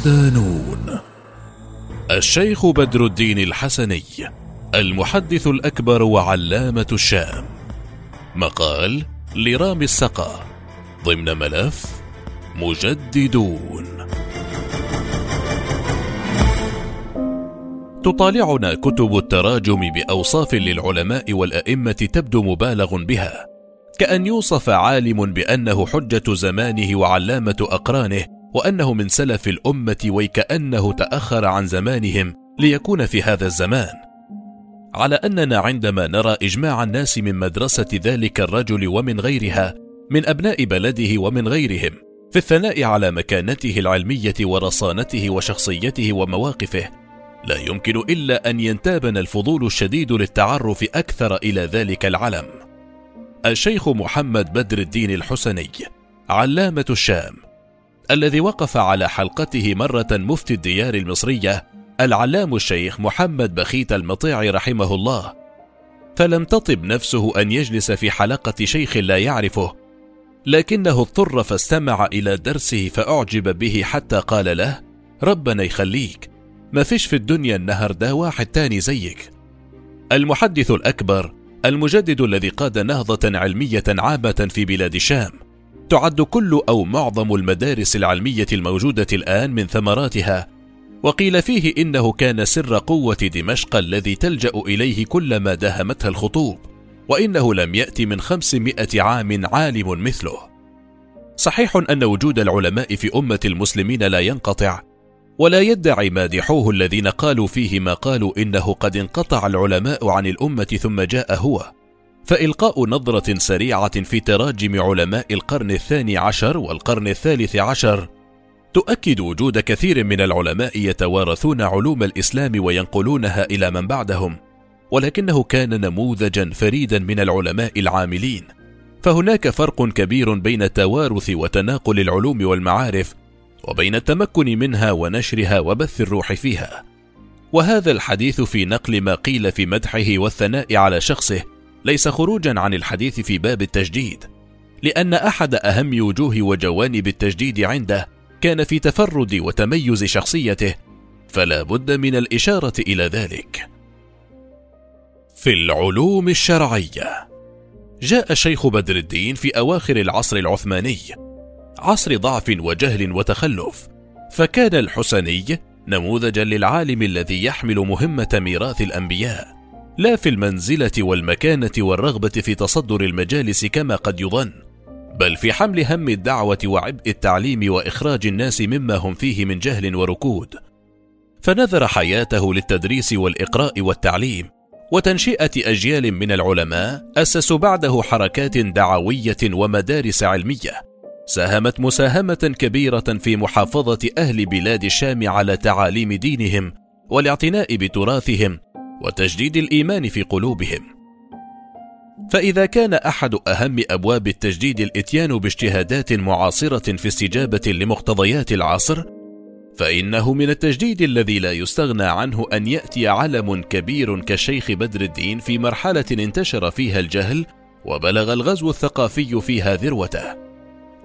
صدانون الشيخ بدر الدين الحسني المحدث الأكبر وعلامة الشام. مقال لرامي السقا. ضمن ملف مجددون. تطالعنا كتب التراجم بأوصاف للعلماء والأئمة تبدو مبالغ بها كأن يوصف عالم بأنه حجة زمانه وعلامة أقرانه وأنه من سلف الأمة وكأنه تأخر عن زمانهم ليكون في هذا الزمان. على أننا عندما نرى إجماع الناس من مدرسة ذلك الرجل ومن غيرها من أبناء بلده ومن غيرهم في الثناء على مكانته العلمية ورصانته وشخصيته ومواقفه لا يمكن إلا أن ينتابنا الفضول الشديد للتعرف أكثر إلى ذلك العلم. الشيخ محمد بدر الدين الحسني علامة الشام الذي وقف على حلقته مرة مفتي الديار المصرية العلام الشيخ محمد بخيت المطيع رحمه الله. فلم تطب نفسه أن يجلس في حلقة شيخ لا يعرفه لكنه اضطر فاستمع إلى درسه فأعجب به حتى قال له ربنا يخليك ما فيش في الدنيا النهر ده واحد تاني زيك. المحدث الأكبر المجدد الذي قاد نهضة علمية عامة في بلاد الشام تعد كل أو معظم المدارس العلمية الموجودة الآن من ثمراتها. وقيل فيه إنه كان سر قوة دمشق الذي تلجأ إليه كلما داهمتها الخطوب وإنه لم يأتي من خمسمائة عام عالم مثله. صحيح أن وجود العلماء في أمة المسلمين لا ينقطع ولا يدعي مادحوه الذين قالوا فيه ما قالوا إنه قد انقطع العلماء عن الأمة ثم جاء هو. فإلقاء نظرة سريعة في تراجم علماء القرن الثاني عشر والقرن الثالث عشر. تؤكد وجود كثير من العلماء يتوارثون علوم الإسلام وينقلونها إلى من بعدهم ولكنه كان نموذجا فريدا من العلماء العاملين. فهناك فرق كبير بين توارث وتناقل العلوم والمعارف وبين التمكن منها ونشرها وبث الروح فيها. وهذا الحديث في نقل ما قيل في مدحه والثناء على شخصه ليس خروجا عن الحديث في باب التجديد لأن أحد أهم وجوه وجوانب التجديد عنده كان في تفرد وتميز شخصيته فلا بد من الإشارة إلى ذلك. في العلوم الشرعية جاء الشيخ بدر الدين في أواخر العصر العثماني عصر ضعف وجهل وتخلف فكان الحسني نموذجا للعالم الذي يحمل مهمة ميراث الأنبياء. لا في المنزلة والمكانة والرغبة في تصدر المجالس كما قد يظن بل في حمل هم الدعوة وعبء التعليم وإخراج الناس مما هم فيه من جهل وركود. فنذر حياته للتدريس والإقراء والتعليم وتنشئة أجيال من العلماء اسسوا بعده حركات دعوية ومدارس علمية ساهمت مساهمة كبيرة في محافظة أهل بلاد الشام على تعاليم دينهم والاعتناء بتراثهم وتجديد الإيمان في قلوبهم. فإذا كان أحد أهم أبواب التجديد الإتيان باجتهادات معاصرة في استجابة لمقتضيات العصر فإنه من التجديد الذي لا يستغنى عنه أن يأتي علم كبير كالشيخ بدر الدين في مرحلة انتشر فيها الجهل وبلغ الغزو الثقافي فيها ذروته.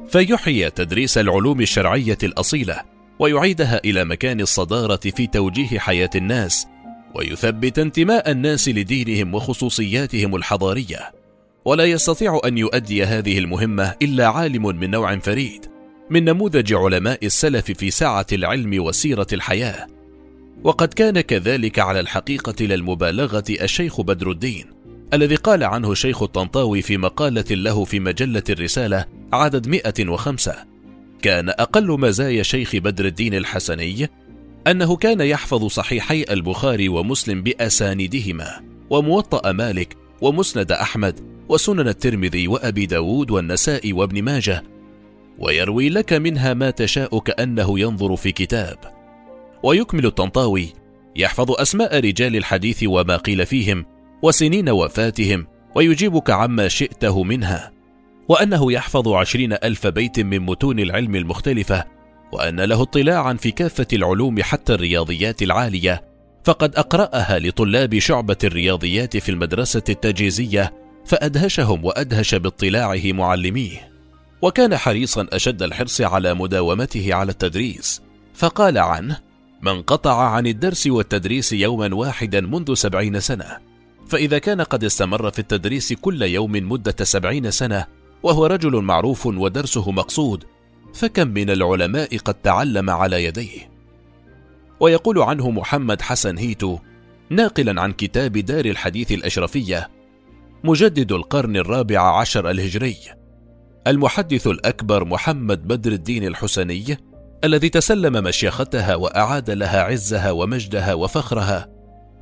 فيحيي تدريس العلوم الشرعية الأصيلة ويعيدها إلى مكان الصدارة في توجيه حياة الناس ويثبت انتماء الناس لدينهم وخصوصياتهم الحضارية. ولا يستطيع أن يؤدي هذه المهمة إلا عالم من نوع فريد من نموذج علماء السلف في سعه العلم وسيرة الحياة. وقد كان كذلك على الحقيقة للمبالغة الشيخ بدر الدين الذي قال عنه شيخ الطنطاوي في مقالة له في مجلة الرسالة عدد 105 كان أقل مزايا شيخ بدر الدين الحسني أنه كان يحفظ صحيحي البخاري ومسلم بأساندهما وموطأ مالك ومسند أحمد وسنن الترمذي وأبي داود والنساء وابن ماجه ويروي لك منها ما تشاء كأنه ينظر في كتاب. ويكمل الطنطاوي يحفظ أسماء رجال الحديث وما قيل فيهم وسنين وفاتهم ويجيبك عما شئته منها. وأنه يحفظ عشرين ألف بيت من متون العلم المختلفة وأن له اطلاعا في كافة العلوم حتى الرياضيات العالية فقد أقرأها لطلاب شعبة الرياضيات في المدرسة التجهيزية فأدهشهم وأدهش باطلاعه معلميه. وكان حريصا أشد الحرص على مداومته على التدريس فقال عنه من قطع عن الدرس والتدريس يوما واحدا منذ سبعين سنة فإذا كان قد استمر في التدريس كل يوم مدة سبعين سنة وهو رجل معروف ودرسه مقصود فكم من العلماء قد تعلم على يديه. ويقول عنه محمد حسن هيتو ناقلا عن كتاب دار الحديث الأشرفية مجدد القرن الرابع عشر الهجري المحدث الأكبر محمد بدر الدين الحسني الذي تسلم مشيختها وأعاد لها عزها ومجدها وفخرها.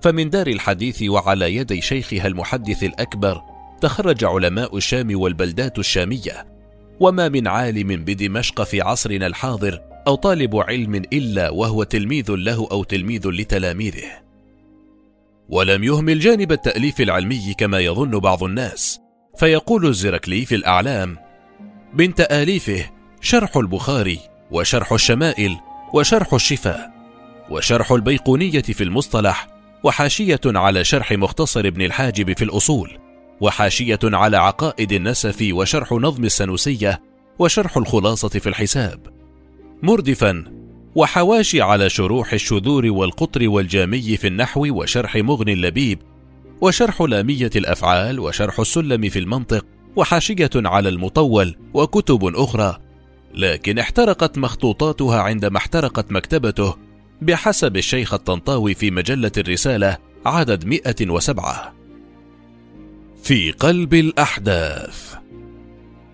فمن دار الحديث وعلى يدي شيخها المحدث الأكبر تخرج علماء الشام والبلدات الشامية وما من عالم بدمشق في عصرنا الحاضر أو طالب علم إلا وهو تلميذ له أو تلميذ لتلاميذه. ولم يهمل جانب التأليف العلمي كما يظن بعض الناس فيقول الزركلي في الأعلام من تآليفه شرح البخاري وشرح الشمائل وشرح الشفاء وشرح البيقونية في المصطلح وحاشية على شرح مختصر ابن الحاجب في الأصول وحاشية على عقائد النسف وشرح نظم السنوسية وشرح الخلاصة في الحساب. مردفا وحواشي على شروح الشذور والقطر والجامي في النحو وشرح مغني اللبيب وشرح لامية الأفعال وشرح السلم في المنطق وحاشية على المطول وكتب أخرى. لكن احترقت مخطوطاتها عندما احترقت مكتبته بحسب الشيخ الطنطاوي في مجلة الرسالة عدد 107 في قلب الأحداث.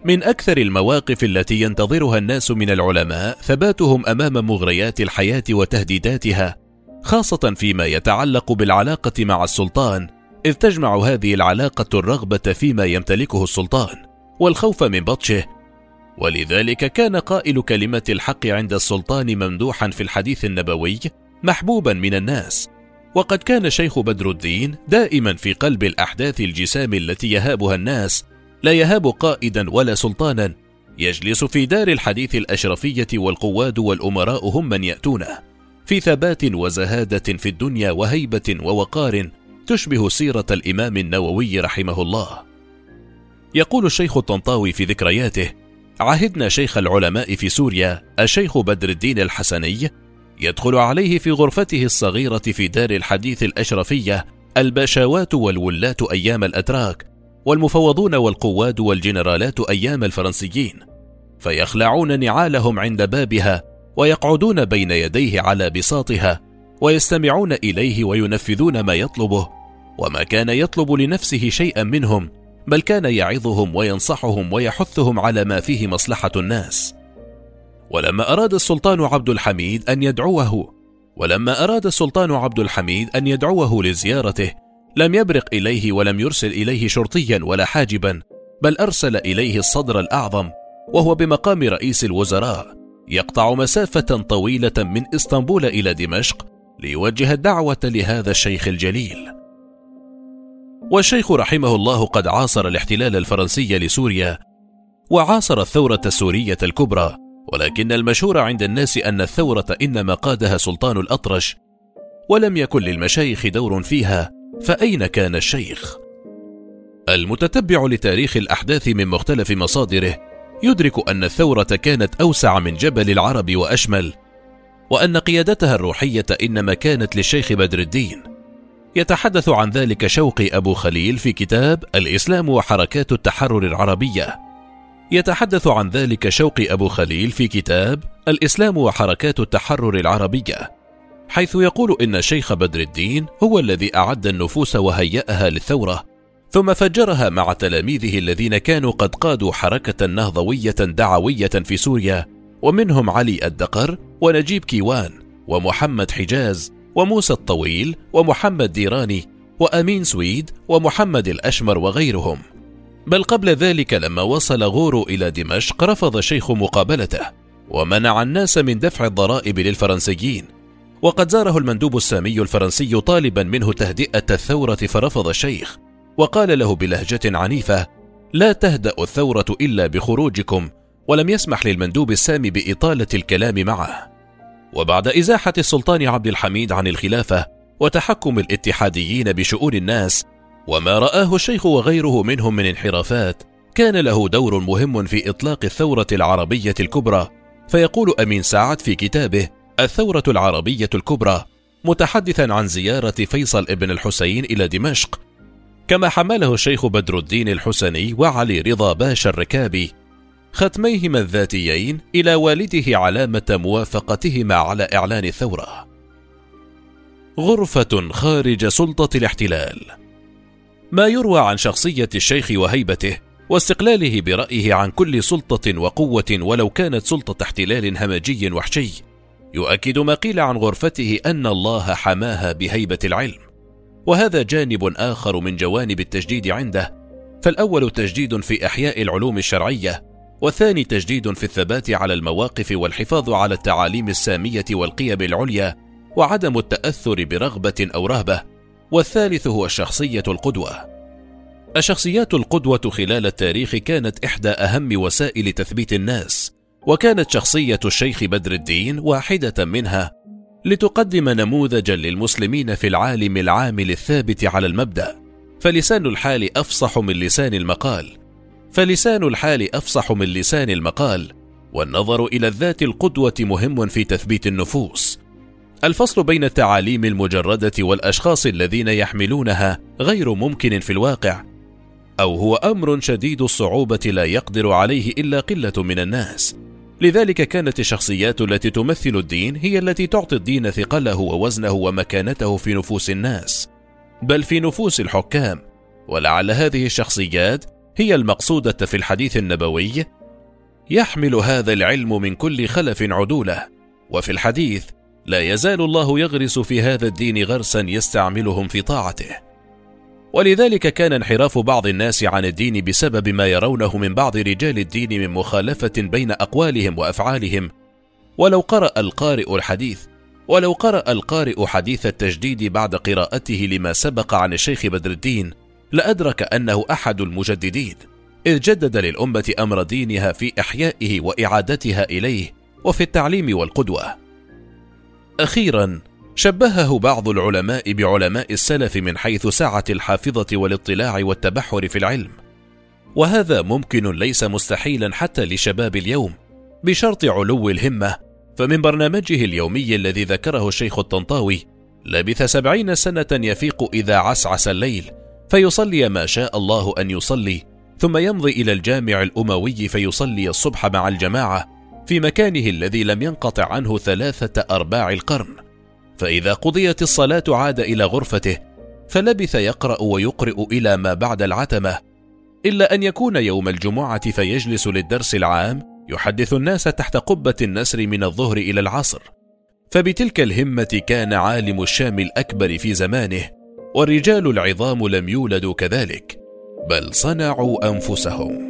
من أكثر المواقف التي ينتظرها الناس من العلماء ثباتهم أمام مغريات الحياة وتهديداتها خاصة فيما يتعلق بالعلاقة مع السلطان إذ تجمع هذه العلاقة الرغبة فيما يمتلكه السلطان والخوف من بطشه. ولذلك كان قائل كلمة الحق عند السلطان ممدوحا في الحديث النبوي محبوبا من الناس. وقد كان شيخ بدر الدين دائما في قلب الأحداث الجسام التي يهابها الناس لا يهاب قائدا ولا سلطانا. يجلس في دار الحديث الأشرفية والقواد والأمراء هم من يأتونه. في ثبات وزهادة في الدنيا وهيبة ووقار تشبه سيرة الإمام النووي رحمه الله. يقول الشيخ الطنطاوي في ذكرياته عهدنا شيخ العلماء في سوريا الشيخ بدر الدين الحسني يدخل عليه في غرفته الصغيرة في دار الحديث الأشرفية الباشوات والولات أيام الأتراك والمفوضون والقواد والجنرالات أيام الفرنسيين فيخلعون نعالهم عند بابها ويقعدون بين يديه على بساطها ويستمعون إليه وينفذون ما يطلبه وما كان يطلب لنفسه شيئا منهم بل كان يعظهم وينصحهم ويحثهم على ما فيه مصلحة الناس. ولما أراد السلطان عبد الحميد أن يدعوه ولما أراد السلطان عبد الحميد أن يدعوه لزيارته لم يبرق إليه ولم يرسل إليه شرطيا ولا حاجبا بل أرسل إليه الصدر الأعظم وهو بمقام رئيس الوزراء يقطع مسافة طويلة من إسطنبول إلى دمشق ليوجه الدعوة لهذا الشيخ الجليل. والشيخ رحمه الله قد عاصر الاحتلال الفرنسي لسوريا وعاصر الثورة السورية الكبرى ولكن المشهور عند الناس أن الثورة إنما قادها سلطان الأطرش ولم يكن للمشايخ دور فيها فأين كان الشيخ؟ المتتبع لتاريخ الأحداث من مختلف مصادره يدرك أن الثورة كانت أوسع من جبل العرب وأشمل وأن قيادتها الروحية إنما كانت للشيخ بدر الدين يتحدث عن ذلك شوقي أبو خليل في كتاب الإسلام وحركات التحرر العربية يتحدث عن ذلك شوقي أبو خليل في كتاب الإسلام وحركات التحرر العربية حيث يقول إن الشيخ بدر الدين هو الذي أعد النفوس وهيأها للثورة ثم فجرها مع تلاميذه الذين كانوا قد قادوا حركة نهضوية دعوية في سوريا ومنهم علي الدقر ونجيب كيوان ومحمد حجاز وموسى الطويل ومحمد ديراني وأمين سويد ومحمد الأشمر وغيرهم. بل قبل ذلك لما وصل غورو إلى دمشق رفض الشيخ مقابلته ومنع الناس من دفع الضرائب للفرنسيين. وقد زاره المندوب السامي الفرنسي طالبا منه تهدئة الثورة فرفض الشيخ وقال له بلهجة عنيفة لا تهدأ الثورة إلا بخروجكم ولم يسمح للمندوب السامي بإطالة الكلام معه. وبعد إزاحة السلطان عبد الحميد عن الخلافة وتحكم الاتحاديين بشؤون الناس وما رآه الشيخ وغيره منهم من انحرافات كان له دور مهم في إطلاق الثورة العربية الكبرى. فيقول أمين سعد في كتابه الثورة العربية الكبرى متحدثا عن زيارة فيصل ابن الحسين إلى دمشق. كما حمله الشيخ بدر الدين الحسني وعلي رضا باشا الركابي ختميهما الذاتيين إلى والده علامة موافقتهما على إعلان الثورة. غرفة خارج سلطة الاحتلال. ما يروى عن شخصية الشيخ وهيبته واستقلاله برأيه عن كل سلطة وقوة ولو كانت سلطة احتلال همجي وحشي. يؤكد ما قيل عن غرفته أن الله حماها بهيبة العلم. وهذا جانب آخر من جوانب التجديد عنده. فالأول تجديد في إحياء العلوم الشرعية والثاني تجديد في الثبات على المواقف والحفاظ على التعاليم السامية والقيم العليا وعدم التأثر برغبة أو رهبة. والثالث هو الشخصية القدوة. الشخصيات القدوة خلال التاريخ كانت إحدى أهم وسائل تثبيت الناس وكانت شخصية الشيخ بدر الدين واحدة منها لتقدم نموذجا للمسلمين في العالم العامل الثابت على المبدأ. فلسان الحال أفصح من لسان المقال. فلسان الحال أفصح من لسان المقال والنظر إلى الذات القدوة مهم في تثبيت النفوس. الفصل بين التعاليم المجردة والأشخاص الذين يحملونها غير ممكن في الواقع أو هو أمر شديد الصعوبة لا يقدر عليه إلا قلة من الناس. لذلك كانت الشخصيات التي تمثل الدين هي التي تعطي الدين ثقله ووزنه ومكانته في نفوس الناس بل في نفوس الحكام. ولعل هذه الشخصيات هي المقصودة في الحديث النبوي يحمل هذا العلم من كل خلف عدوله. وفي الحديث لا يزال الله يغرس في هذا الدين غرسا يستعملهم في طاعته. ولذلك كان انحراف بعض الناس عن الدين بسبب ما يرونه من بعض رجال الدين من مخالفة بين أقوالهم وأفعالهم. ولو قرأ القارئ الحديث ولو قرأ القارئ حديث التجديد بعد قراءته لما سبق عن الشيخ بدر الدين لأدرك أنه أحد المجددين. إذ جدد للأمة أمر دينها في إحيائه وإعادتها إليه وفي التعليم والقدوة. أخيرا شبهه بعض العلماء بعلماء السلف من حيث سعة الحافظة والاطلاع والتبحر في العلم، وهذا ممكن ليس مستحيلا حتى لشباب اليوم، بشرط علو الهمة، فمن برنامجه اليومي الذي ذكره الشيخ الطنطاوي، لبث سبعين سنة يفيق إذا عسعس الليل، فيصلي ما شاء الله أن يصلي، ثم يمضي إلى الجامع الأموي فيصلي الصبح مع الجماعة، في مكانه الذي لم ينقطع عنه ثلاثة أرباع القرن. فإذا قضيت الصلاة عاد إلى غرفته فلبث يقرأ ويقرئ إلى ما بعد العتمة إلا أن يكون يوم الجمعة فيجلس للدرس العام يحدث الناس تحت قبة النسر من الظهر إلى العصر فبتلك الهمة كان عالم الشام الأكبر في زمانه والرجال العظام لم يولدوا كذلك بل صنعوا أنفسهم